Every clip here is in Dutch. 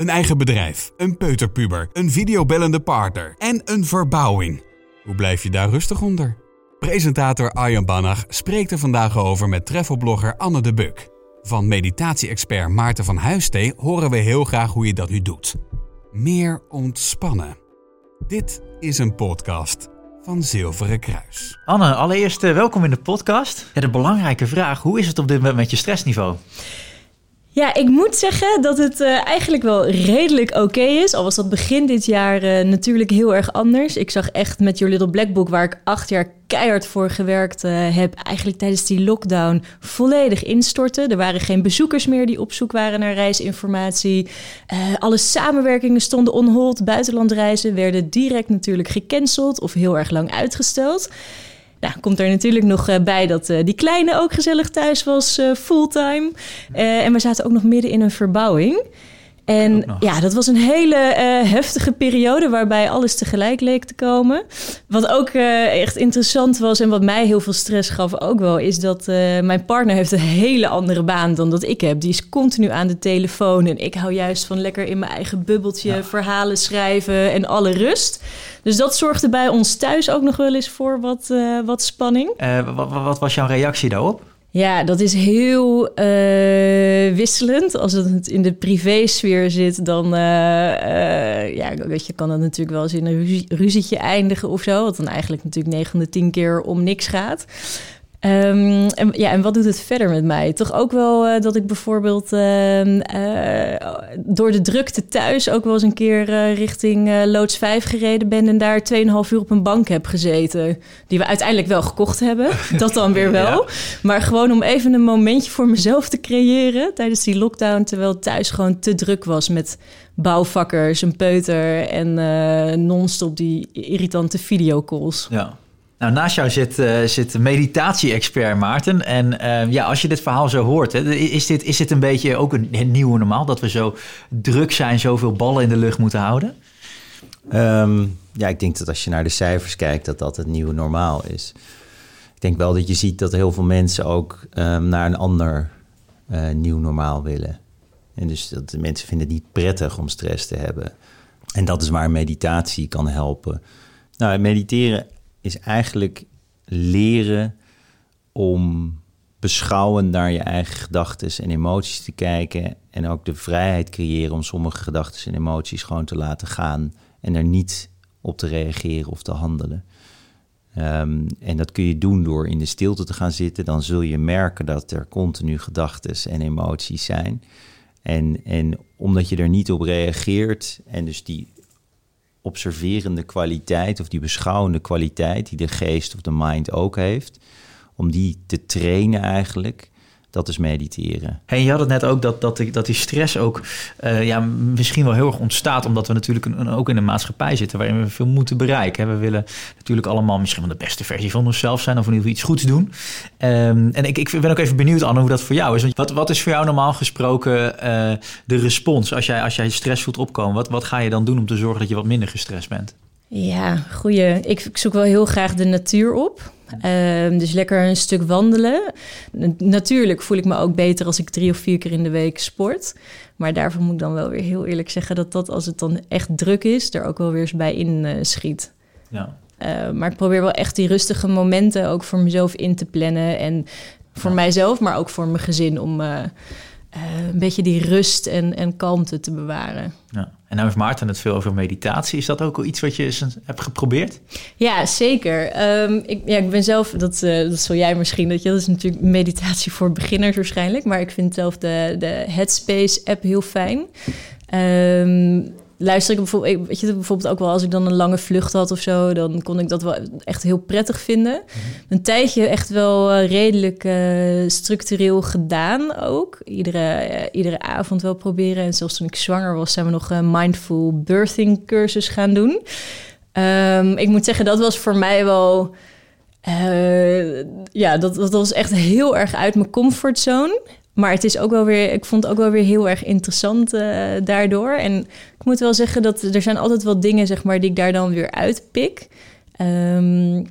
Een eigen bedrijf, een peuterpuber, een videobellende partner en een verbouwing. Hoe blijf je daar rustig onder? Presentator Arjan Bannach spreekt er vandaag over met travelblogger Anne de Buk. Van meditatie-expert Maarten van Huistee horen we heel graag hoe je dat nu doet. Meer ontspannen. Dit is een podcast van Zilveren Kruis. Anne, allereerst eh, welkom in de podcast. De belangrijke vraag, hoe is het op dit moment met je stressniveau? Ja, ik moet zeggen dat het uh, eigenlijk wel redelijk oké is. Al was dat begin dit jaar uh, natuurlijk heel erg anders. Ik zag echt met Your Little Black Book, waar ik acht jaar keihard voor gewerkt uh, heb, eigenlijk tijdens die lockdown volledig instorten. Er waren geen bezoekers meer die op zoek waren naar reisinformatie. alle samenwerkingen stonden on hold. Buitenlandreizen werden direct natuurlijk gecanceld of heel erg lang uitgesteld. Nou, komt er natuurlijk nog uh, bij dat uh, die kleine ook gezellig thuis was, uh, fulltime. en we zaten ook nog midden in een verbouwing. En ja, dat was een hele heftige periode waarbij alles tegelijk leek te komen. Wat ook echt interessant was en wat mij heel veel stress gaf ook wel, is dat mijn partner heeft een hele andere baan dan dat ik heb. Die is continu aan de telefoon en ik hou juist van lekker in mijn eigen bubbeltje ja. verhalen schrijven en alle rust. Dus dat zorgde bij ons thuis ook nog wel eens voor wat, uh, wat spanning. Uh, wat, wat, was jouw reactie daarop? Ja, dat is heel uh, wisselend. Als het in de privésfeer zit, dan ja, weet je, kan dat natuurlijk wel eens in een ruzie, ruzietje eindigen of zo. Wat dan eigenlijk natuurlijk 9 van de 10 keer om niks gaat. Um, en, ja, en wat doet het verder met mij? Toch ook wel uh, dat ik bijvoorbeeld uh, uh, door de drukte thuis ook wel eens een keer richting Loods 5 gereden ben en daar 2,5 uur op een bank heb gezeten. Die we uiteindelijk wel gekocht hebben. dat dan weer wel. Ja. Maar gewoon om even een momentje voor mezelf te creëren tijdens die lockdown, terwijl thuis gewoon te druk was met bouwvakkers, een peuter en non-stop die irritante videocalls. Ja. Nou, naast jou zit, uh, zit meditatie-expert Maarten. En uh, ja, als je dit verhaal zo hoort, hè, is, dit, is dit een beetje ook een, nieuwe normaal? Dat we zo druk zijn, zoveel ballen in de lucht moeten houden? Um, ja, ik denk dat als je naar de cijfers kijkt, dat dat het nieuwe normaal is. Ik denk wel dat je ziet dat heel veel mensen ook um, naar een ander uh, nieuw normaal willen. En dus dat de mensen vinden het niet prettig om stress te hebben. En dat is waar meditatie kan helpen. Nou, mediteren is eigenlijk leren om beschouwend naar je eigen gedachten en emoties te kijken. En ook de vrijheid creëren om sommige gedachten en emoties gewoon te laten gaan. En er niet op te reageren of te handelen. Um, en dat kun je doen door in de stilte te gaan zitten. Dan zul je merken dat er continu gedachten en emoties zijn. En, en omdat je er niet op reageert en dus die observerende kwaliteit of die beschouwende kwaliteit die de geest of de mind ook heeft, om die te trainen eigenlijk. Dat is mediteren. Hey, je had het net ook dat, dat, die, dat die stress ook uh, ja, misschien wel heel erg ontstaat. Omdat we natuurlijk een, ook in een maatschappij zitten waarin we veel moeten bereiken. We willen natuurlijk allemaal misschien wel de beste versie van onszelf zijn. Of in ieder geval iets goeds doen. Um, en ik, ik ben ook even benieuwd, Anne, hoe dat voor jou is. Wat, wat is voor jou normaal gesproken uh, de respons als jij, als jij stress voelt opkomen? Wat, wat ga je dan doen om te zorgen dat je wat minder gestrest bent? Ja, goeie. Ik, ik zoek wel heel graag de natuur op. Um, dus lekker een stuk wandelen. Natuurlijk voel ik me ook beter als ik drie of vier keer in de week sport. Maar daarvoor moet ik dan wel weer heel eerlijk zeggen dat dat als het dan echt druk is, er ook wel weer eens bij in uh, schiet. Ja. Uh, maar ik probeer wel echt die rustige momenten ook voor mezelf in te plannen. En voor ja. mijzelf, maar ook voor mijn gezin om. Uh, uh, een beetje die rust en, en kalmte te bewaren. Ja. En nou heeft Maarten het veel over meditatie. Is dat ook al iets wat je eens hebt geprobeerd? Ja, zeker. Um, ik, ja, ik ben zelf, dat, uh, dat zul jij misschien, dat, je, dat is natuurlijk meditatie voor beginners waarschijnlijk. Maar ik vind zelf de, de Headspace-app heel fijn. Um, luister ik bijvoorbeeld, weet je, bijvoorbeeld ook wel als ik dan een lange vlucht had of zo, dan kon ik dat wel echt heel prettig vinden. Mm -hmm. Een tijdje echt wel uh, redelijk uh, structureel gedaan ook. Iedere, uh, iedere avond wel proberen. En zelfs toen ik zwanger was, zijn we nog een mindful birthing cursus gaan doen. Um, ik moet zeggen, dat was voor mij wel. ja, dat, dat was echt heel erg uit mijn comfortzone. Maar het is ook wel weer, ik vond het ook wel weer heel erg interessant uh, daardoor. En ik moet wel zeggen dat er zijn altijd wel dingen, zeg maar, die ik daar dan weer uitpik. Um,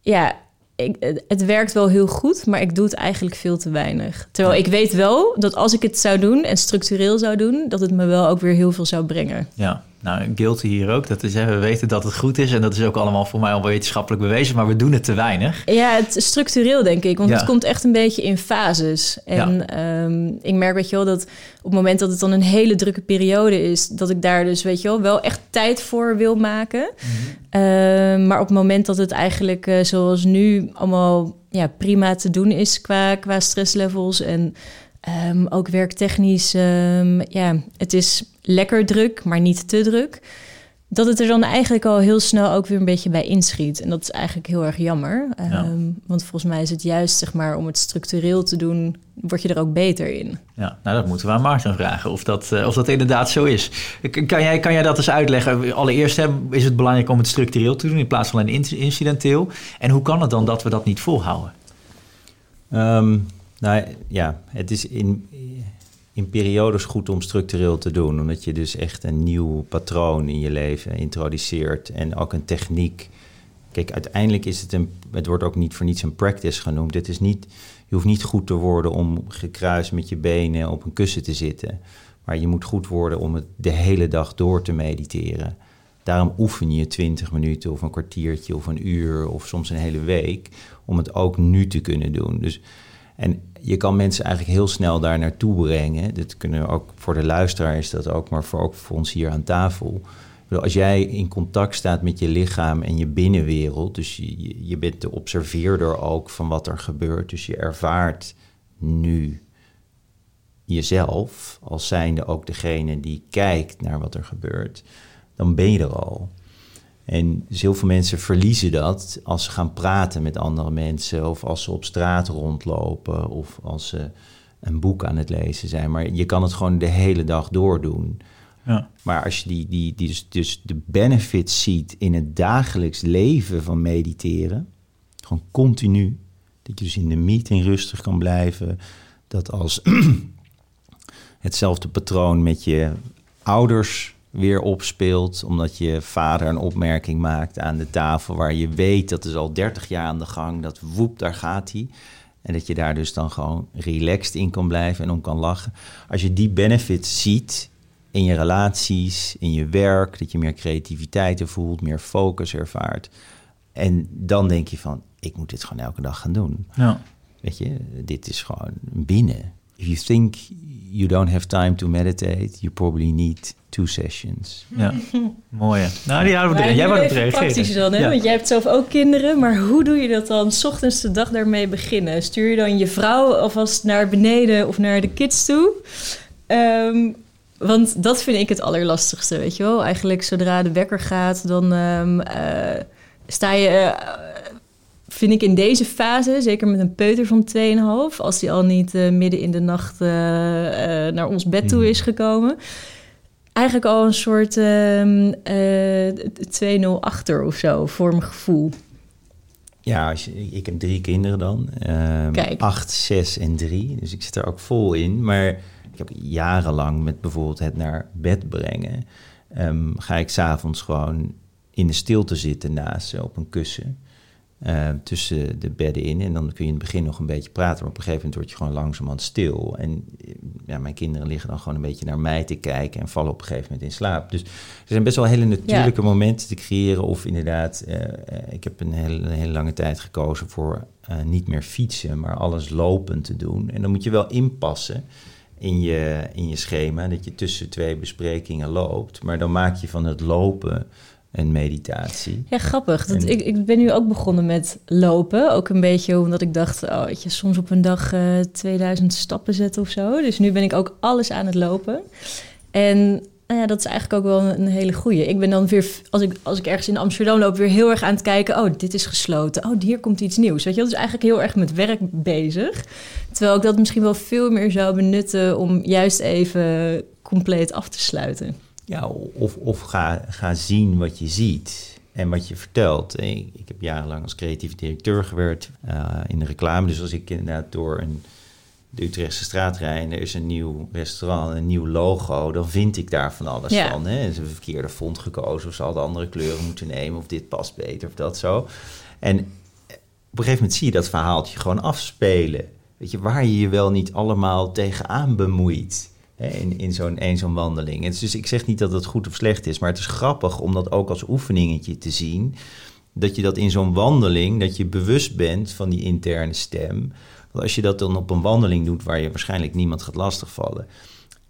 ja, ik, het- het werkt wel heel goed, maar ik doe het eigenlijk veel te weinig. Terwijl ik weet wel dat als ik het zou doen en structureel zou doen, dat het me wel ook weer heel veel zou brengen. Ja, nou, guilty hier ook. Dat is, hè, we weten dat het goed is en dat is ook allemaal voor mij al wetenschappelijk bewezen, maar we doen het te weinig. Ja, het is structureel denk ik, want Ja. het komt echt een beetje in fases. En ehm, ik merk, weet je wel, dat op het moment dat het dan een hele drukke periode is, dat ik daar dus, weet je wel, wel echt tijd voor wil maken. Ehm, maar op het moment dat het eigenlijk eh, zoals nu allemaal ja, prima te doen is qua, qua stresslevels en ehm, ook werktechnisch, ehm, ja, het is lekker druk, maar niet te druk. Dat het er dan eigenlijk al heel snel ook weer een beetje bij inschiet. En dat is eigenlijk heel erg jammer. Ehm, want volgens mij is het juist, zeg maar, om het structureel te doen, word je er ook beter in. Ja, nou dat moeten we aan Maarten vragen of dat, eh, of dat inderdaad zo is. Kan jij, kan jij dat eens uitleggen? Allereerst hè, is het belangrijk om het structureel te doen in plaats van incidenteel. En hoe kan het dan dat we dat niet volhouden? Ehm, nou ja, het is in, in periodes goed om structureel te doen. Omdat je dus echt een nieuw patroon in je leven introduceert. En ook een techniek. Kijk, uiteindelijk is het een. Het wordt ook niet voor niets een practice genoemd. Het is niet, je hoeft niet goed te worden om gekruist met je benen op een kussen te zitten. Maar je moet goed worden om het de hele dag door te mediteren. Daarom oefen je 20 minuten of een kwartiertje of een uur of soms een hele week om het ook nu te kunnen doen. Dus, en je kan mensen eigenlijk heel snel daar naartoe brengen. Dat kunnen ook voor de luisteraar is dat ook, maar voor, ook voor ons hier aan tafel. Als jij in contact staat met je lichaam en je binnenwereld, dus je- je bent de observeerder ook van wat er gebeurt, dus je ervaart nu jezelf als zijnde ook degene die kijkt naar wat er gebeurt, dan ben je er al. En dus heel veel mensen verliezen dat als ze gaan praten met andere mensen, of als ze op straat rondlopen, of als ze een boek aan het lezen zijn. Maar je kan het gewoon de hele dag door doen. Ja. Maar als je die, die, die dus, dus de benefits ziet in het dagelijks leven van mediteren, gewoon continu, dat je dus in de meeting rustig kan blijven, dat als hetzelfde patroon met je ouders weer opspeelt, omdat je vader een opmerking maakt aan de tafel waar je weet dat is al 30 jaar aan de gang, dat woep, daar gaat hij. En dat je daar dus dan gewoon relaxed in kan blijven en om kan lachen. Als je die benefits ziet in je relaties, in je werk, dat je meer creativiteit voelt, meer focus ervaart. En dan denk je van, ik moet dit gewoon elke dag gaan doen. Ja. Weet je, dit is gewoon binnen. If you think you don't have time to meditate, you probably need two sessions. ja. Mooi. hè. Nou, die houden we erin. Jij wou reageren. praktisch dan, hè? Ja. Want jij hebt zelf ook kinderen. Maar hoe doe je dat dan? 's ochtends de dag daarmee beginnen. Stuur je dan je vrouw alvast naar beneden of naar de kids toe? Ehm, want dat vind ik het allerlastigste, weet je wel. Eigenlijk zodra de wekker gaat, dan ehm, eh, sta je... eh, vind ik in deze fase, zeker met een peuter van 2,5... als die al niet eh, midden in de nacht naar ons bed toe is gekomen... eigenlijk al een soort ehm eh 2-0 achter of zo, voor mijn gevoel. Ja, als je, ik heb drie kinderen dan. ehm, Kijk. Acht, zes en drie. Dus ik zit er ook vol in. Maar ik heb jarenlang met bijvoorbeeld het naar bed brengen... ehm, ga ik s'avonds gewoon in de stilte zitten naast ze op een kussen... eh, tussen de bedden in. En dan kun je in het begin nog een beetje praten. Maar op een gegeven moment word je gewoon langzamerhand stil. En eh, ja, mijn kinderen liggen dan gewoon een beetje naar mij te kijken... en vallen op een gegeven moment in slaap. Dus er zijn best wel hele natuurlijke momenten te creëren. Of inderdaad, eh, ik heb een hele, hele lange tijd gekozen voor niet meer fietsen... maar alles lopend te doen. En dan moet je wel inpassen in je, in je schema... dat je tussen twee besprekingen loopt. Maar dan maak je van het lopen een meditatie. Ja, grappig. Dat, En- ik, ik ben nu ook begonnen met lopen. Ook een beetje omdat ik dacht, oh, weet je, soms op een dag eh 2000 stappen zetten of zo. Dus nu ben ik ook alles aan het lopen. En nou ja, dat is eigenlijk ook wel een, een hele goeie. Ik ben dan weer, als ik, als ik ergens in Amsterdam loop, weer heel erg aan het kijken. Oh, dit is gesloten. Oh, hier komt iets nieuws. Weet je, dat is eigenlijk heel erg met werk bezig. Terwijl ik dat misschien wel veel meer zou benutten om juist even compleet af te sluiten. Ja, of, of ga, ga zien wat je ziet en wat je vertelt. Ik, ik heb jarenlang als creatief directeur gewerkt eh, in de reclame. Dus als ik inderdaad door een, de Utrechtse straat rijd en er is een nieuw restaurant, een nieuw logo, dan vind ik daar van alles Ja. van. Hè? Ze hebben een verkeerde font gekozen of ze hadden andere kleuren moeten nemen of dit past beter of dat zo. En op een gegeven moment zie je dat verhaaltje gewoon afspelen. Weet je, waar je je wel niet allemaal tegenaan bemoeit in, in zo'n wandeling. Dus ik zeg niet dat het goed of slecht is, maar het is grappig om dat ook als oefeningetje te zien. Dat je dat in zo'n wandeling, dat je bewust bent van die interne stem. Want als je dat dan op een wandeling doet waar je waarschijnlijk niemand gaat lastigvallen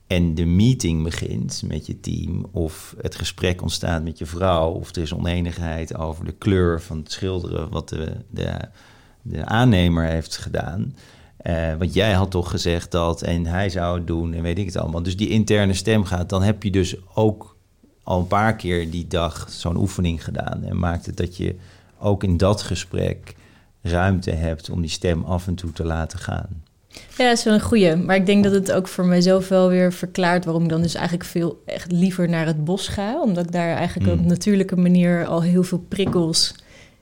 en de meeting begint met je team, of het gesprek ontstaat met je vrouw, of er is oneenigheid over de kleur van het schilderen wat de, de, de aannemer heeft gedaan. Uh, want jij had toch gezegd dat en hij zou het doen en weet ik het allemaal. Dus die interne stem gaat, dan heb je dus ook al een paar keer die dag zo'n oefening gedaan. En maakt het dat je ook in dat gesprek ruimte hebt om die stem af en toe te laten gaan. Ja, dat is wel een goeie. Maar ik denk dat het ook voor mijzelf wel weer verklaart waarom ik dan dus eigenlijk veel echt liever naar het bos ga. Omdat ik daar eigenlijk op Mm. een natuurlijke manier al heel veel prikkels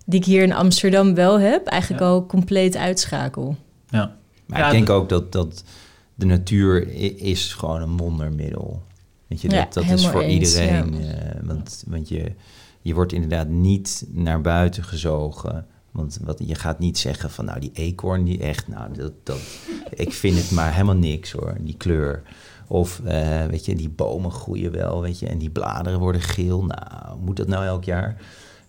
die ik hier in Amsterdam wel heb, eigenlijk Ja. al compleet uitschakel. Ja. Maar Ja, ik denk ook dat, dat de natuur is gewoon een wondermiddel. Weet je, dat, dat is voor eens, iedereen. eh, want want je, je wordt inderdaad niet naar buiten gezogen. Want wat, je gaat niet zeggen van nou die eekhoorn die echt, nou dat, dat, ik vind het maar helemaal niks hoor, die kleur. Of eh, weet je, die bomen groeien wel, weet je, en die bladeren worden geel. Nou, moet dat nou elk jaar?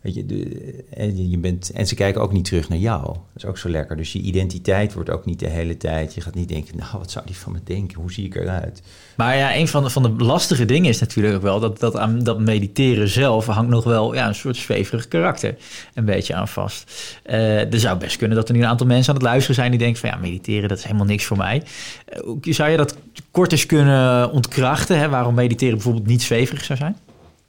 Weet je, en, je bent, en ze kijken ook niet terug naar jou. Dat is ook zo lekker. Dus je identiteit wordt ook niet de hele tijd. Je gaat niet denken, nou, wat zou die van me denken? Hoe zie ik eruit? Maar ja, een van de, van de lastige dingen is natuurlijk ook wel dat, dat aan dat mediteren zelf hangt nog wel ja, een soort zweverig karakter een beetje aan vast. Eh, er zou best kunnen dat er nu een aantal mensen aan het luisteren zijn die denken van ja, mediteren dat is helemaal niks voor mij. Hoe zou je dat kort eens kunnen ontkrachten? Hè, waarom mediteren bijvoorbeeld niet zweverig zou zijn?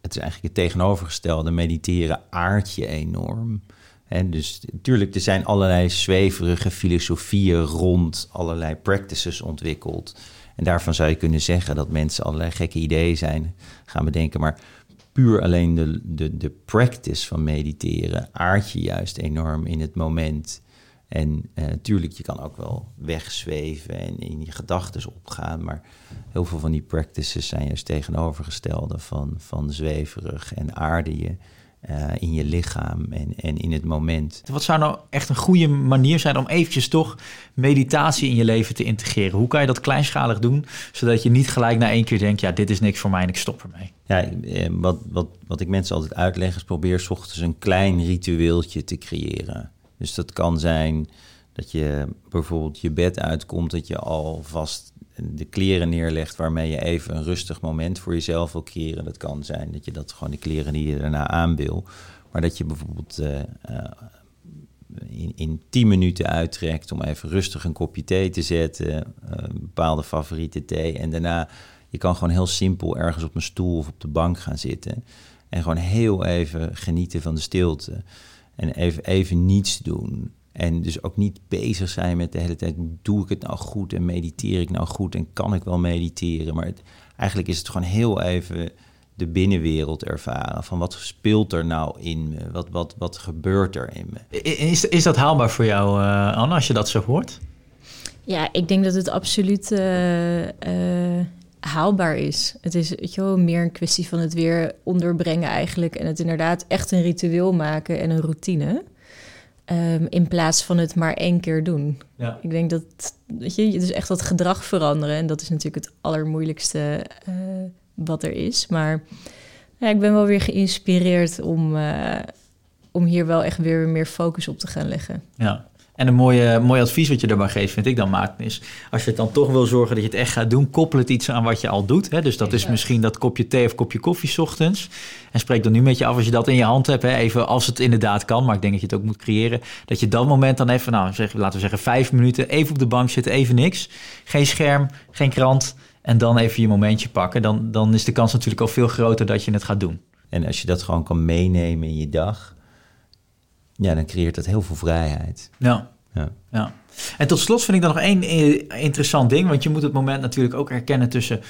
Het is eigenlijk het tegenovergestelde. Mediteren aard je enorm. Hè, dus natuurlijk, er zijn allerlei zweverige filosofieën rond allerlei practices ontwikkeld. En daarvan zou je kunnen zeggen dat mensen allerlei gekke ideeën zijn gaan bedenken. Maar puur alleen de, de, de practice van mediteren aard je juist enorm in het moment. En natuurlijk, je kan ook wel wegzweven en in je gedachten opgaan. Maar heel veel van die practices zijn juist tegenovergestelde van, van zweverig en aarde je eh, in je lichaam en, en in het moment. Wat zou nou echt een goede manier zijn om eventjes toch meditatie in je leven te integreren? Hoe kan je dat kleinschalig doen, zodat je niet gelijk na één keer denkt, ja, dit is niks voor mij en ik stop ermee? Ja, eh, wat, wat, wat ik mensen altijd uitleg is probeer 's ochtends een klein ritueeltje te creëren. Dus dat kan zijn dat je bijvoorbeeld je bed uitkomt, dat je alvast de kleren neerlegt waarmee je even een rustig moment voor jezelf wil creëren. Dat kan zijn dat je dat gewoon de kleren die je daarna aan wil. Maar dat je bijvoorbeeld eh, eh, in, in 10 minuten uittrekt om even rustig een kopje thee te zetten, eh, een bepaalde favoriete thee. En daarna, je kan gewoon heel simpel ergens op een stoel of op de bank gaan zitten. En gewoon heel even genieten van de stilte. En even, even niets doen. En dus ook niet bezig zijn met de hele tijd, doe ik het nou goed en mediteer ik nou goed en kan ik wel mediteren? Maar het, eigenlijk is het gewoon heel even de binnenwereld ervaren. Van wat speelt er nou in me? Wat, wat, wat gebeurt er in me? Is, is dat haalbaar voor jou, uh, Anne, als je dat zo hoort? Ja, ik denk dat het absoluut uh, uh, haalbaar is. Het is weet je wel, meer een kwestie van het weer onderbrengen eigenlijk. En het inderdaad echt een ritueel maken en een routine. Um, in plaats van het maar één keer doen. Ja. Ik denk dat, weet je, dus echt dat gedrag veranderen. En dat is natuurlijk het allermoeilijkste uh, wat er is. Maar ja, ik ben wel weer geïnspireerd om, uh, om hier wel echt weer meer focus op te gaan leggen. Ja. En een mooie, mooi advies wat je daarbij geeft, vind ik dan, Maarten, is... als je het dan toch wil zorgen dat je het echt gaat doen... koppel het iets aan wat je al doet. Hè? Dus dat is misschien dat kopje thee of kopje koffie 's ochtends. En spreek dan nu met je af als je dat in je hand hebt. Hè? Even als het inderdaad kan, maar ik denk dat je het ook moet creëren. Dat je dat moment dan even, nou, zeg, laten we zeggen vijf minuten... even op de bank zitten, even niks. Geen scherm, geen krant. En dan even je momentje pakken. Dan, dan is de kans natuurlijk al veel groter dat je het gaat doen. En als je dat gewoon kan meenemen in je dag... Ja, dan creëert dat heel veel vrijheid. Ja. Ja. ja. En tot slot vind ik dan nog één interessant ding. Want je moet het moment natuurlijk ook herkennen tussen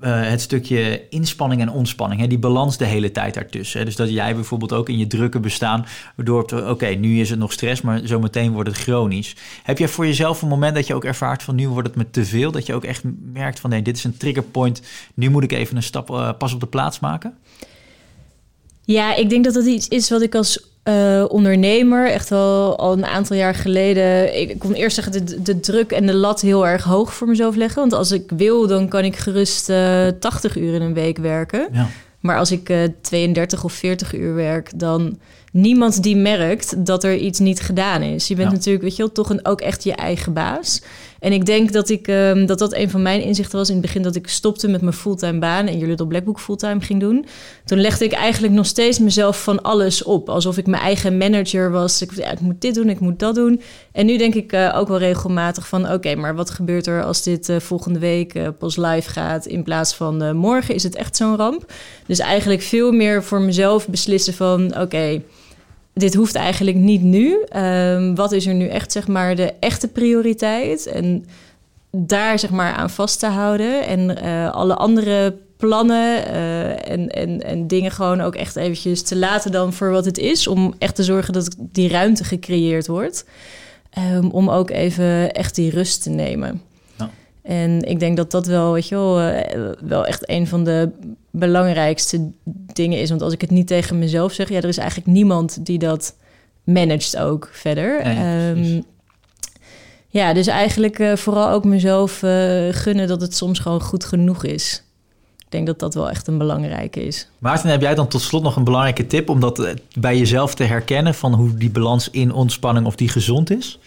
uh, het stukje inspanning en ontspanning. Hè? Die balans de hele tijd daartussen. Hè? Dus dat jij bijvoorbeeld ook in je drukke bestaan... waardoor oké, okay, nu is het nog stress, maar zometeen wordt het chronisch. Heb jij voor jezelf een moment dat je ook ervaart van... nu wordt het me te veel? Dat je ook echt merkt van nee, dit is een triggerpoint. Nu moet ik even een stap uh, pas op de plaats maken? Ja, ik denk dat dat iets is wat ik als uh, ondernemer. Echt wel al een aantal jaar geleden. Ik kon eerst zeggen de, de druk en de lat heel erg hoog voor mezelf leggen. Want als ik wil, dan kan ik gerust uh, 80 uur in een week werken. Ja. Maar als ik uh, 32 of 40 uur werk, dan niemand die merkt dat er iets niet gedaan is. Je bent natuurlijk, weet je wel, toch een, ook echt je eigen baas. En ik denk dat, ik, um, dat dat een van mijn inzichten was in het begin dat ik stopte met mijn fulltime baan en jullie op Blackbook fulltime ging doen. Toen legde ik eigenlijk nog steeds mezelf van alles op. Alsof ik mijn eigen manager was. Ik, ja, ik moet dit doen, ik moet dat doen. En nu denk ik uh, ook wel regelmatig van oké, maar wat gebeurt er als dit uh, volgende week uh, pas live gaat in plaats van morgen? Is het echt zo'n ramp? Dus eigenlijk veel meer voor mezelf beslissen van oké. Okay, dit hoeft eigenlijk niet nu. Um, wat is er nu echt, zeg maar, de echte prioriteit? En daar, zeg maar, aan vast te houden. En uh, alle andere plannen uh, en, en, en dingen gewoon ook echt eventjes te laten dan voor wat het is. Om echt te zorgen dat die ruimte gecreëerd wordt. Um, om ook even echt die rust te nemen. En ik denk dat dat wel, weet je wel, uh, wel echt een van de belangrijkste dingen is. Want als ik het niet tegen mezelf zeg, ja, er is eigenlijk niemand die dat managt ook verder. Ja, um, ja dus eigenlijk uh, vooral ook mezelf uh, gunnen dat het soms gewoon goed genoeg is. Ik denk dat dat wel echt een belangrijke is. Maarten, heb jij dan tot slot nog een belangrijke tip om dat bij jezelf te herkennen van hoe die balans in ontspanning of die gezond is?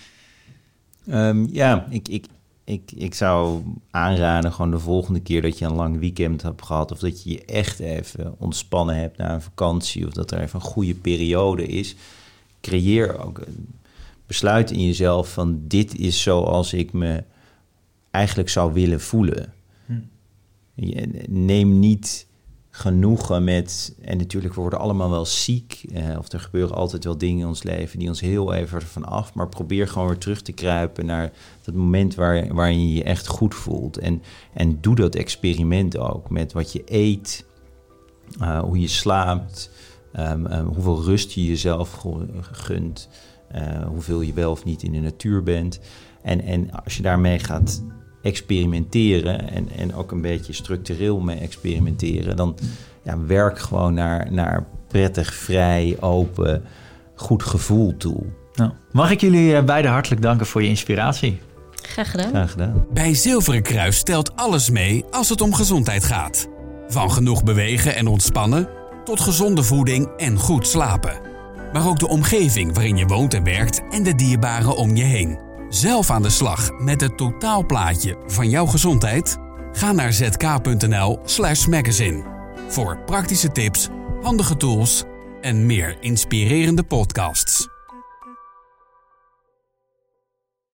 Um, ja, ik, ik, ik, ik zou aanraden gewoon de volgende keer dat je een lang weekend hebt gehad... of dat je je echt even ontspannen hebt na een vakantie... of dat er even een goede periode is. Creëer ook een besluit in jezelf van dit is zoals ik me eigenlijk zou willen voelen. Hm. Neem niet genoegen met. En natuurlijk, we worden allemaal wel ziek. Eh, of er gebeuren altijd wel dingen in ons leven die ons heel even ervan af. Maar probeer gewoon weer terug te kruipen naar dat moment waar, waarin je je echt goed voelt. En, en doe dat experiment ook met wat je eet, uh, hoe je slaapt, um, um, hoeveel rust je jezelf gunt, uh, hoeveel je wel of niet in de natuur bent. En, en als je daarmee gaat experimenteren en, en ook een beetje structureel mee experimenteren, dan ja, werk gewoon naar, naar prettig, vrij, open, goed gevoel toe. Nou, mag ik jullie eh, beiden hartelijk danken voor je inspiratie. Graag gedaan. Graag gedaan. Bij Zilveren Kruis stelt alles mee als het om gezondheid gaat. Van genoeg bewegen en ontspannen tot gezonde voeding en goed slapen. Maar ook de omgeving waarin je woont en werkt en de dierbaren om je heen zelf aan de slag met het totaalplaatje van jouw gezondheid? Ga naar zk.nl/slash magazine voor praktische tips, handige tools en meer inspirerende podcasts.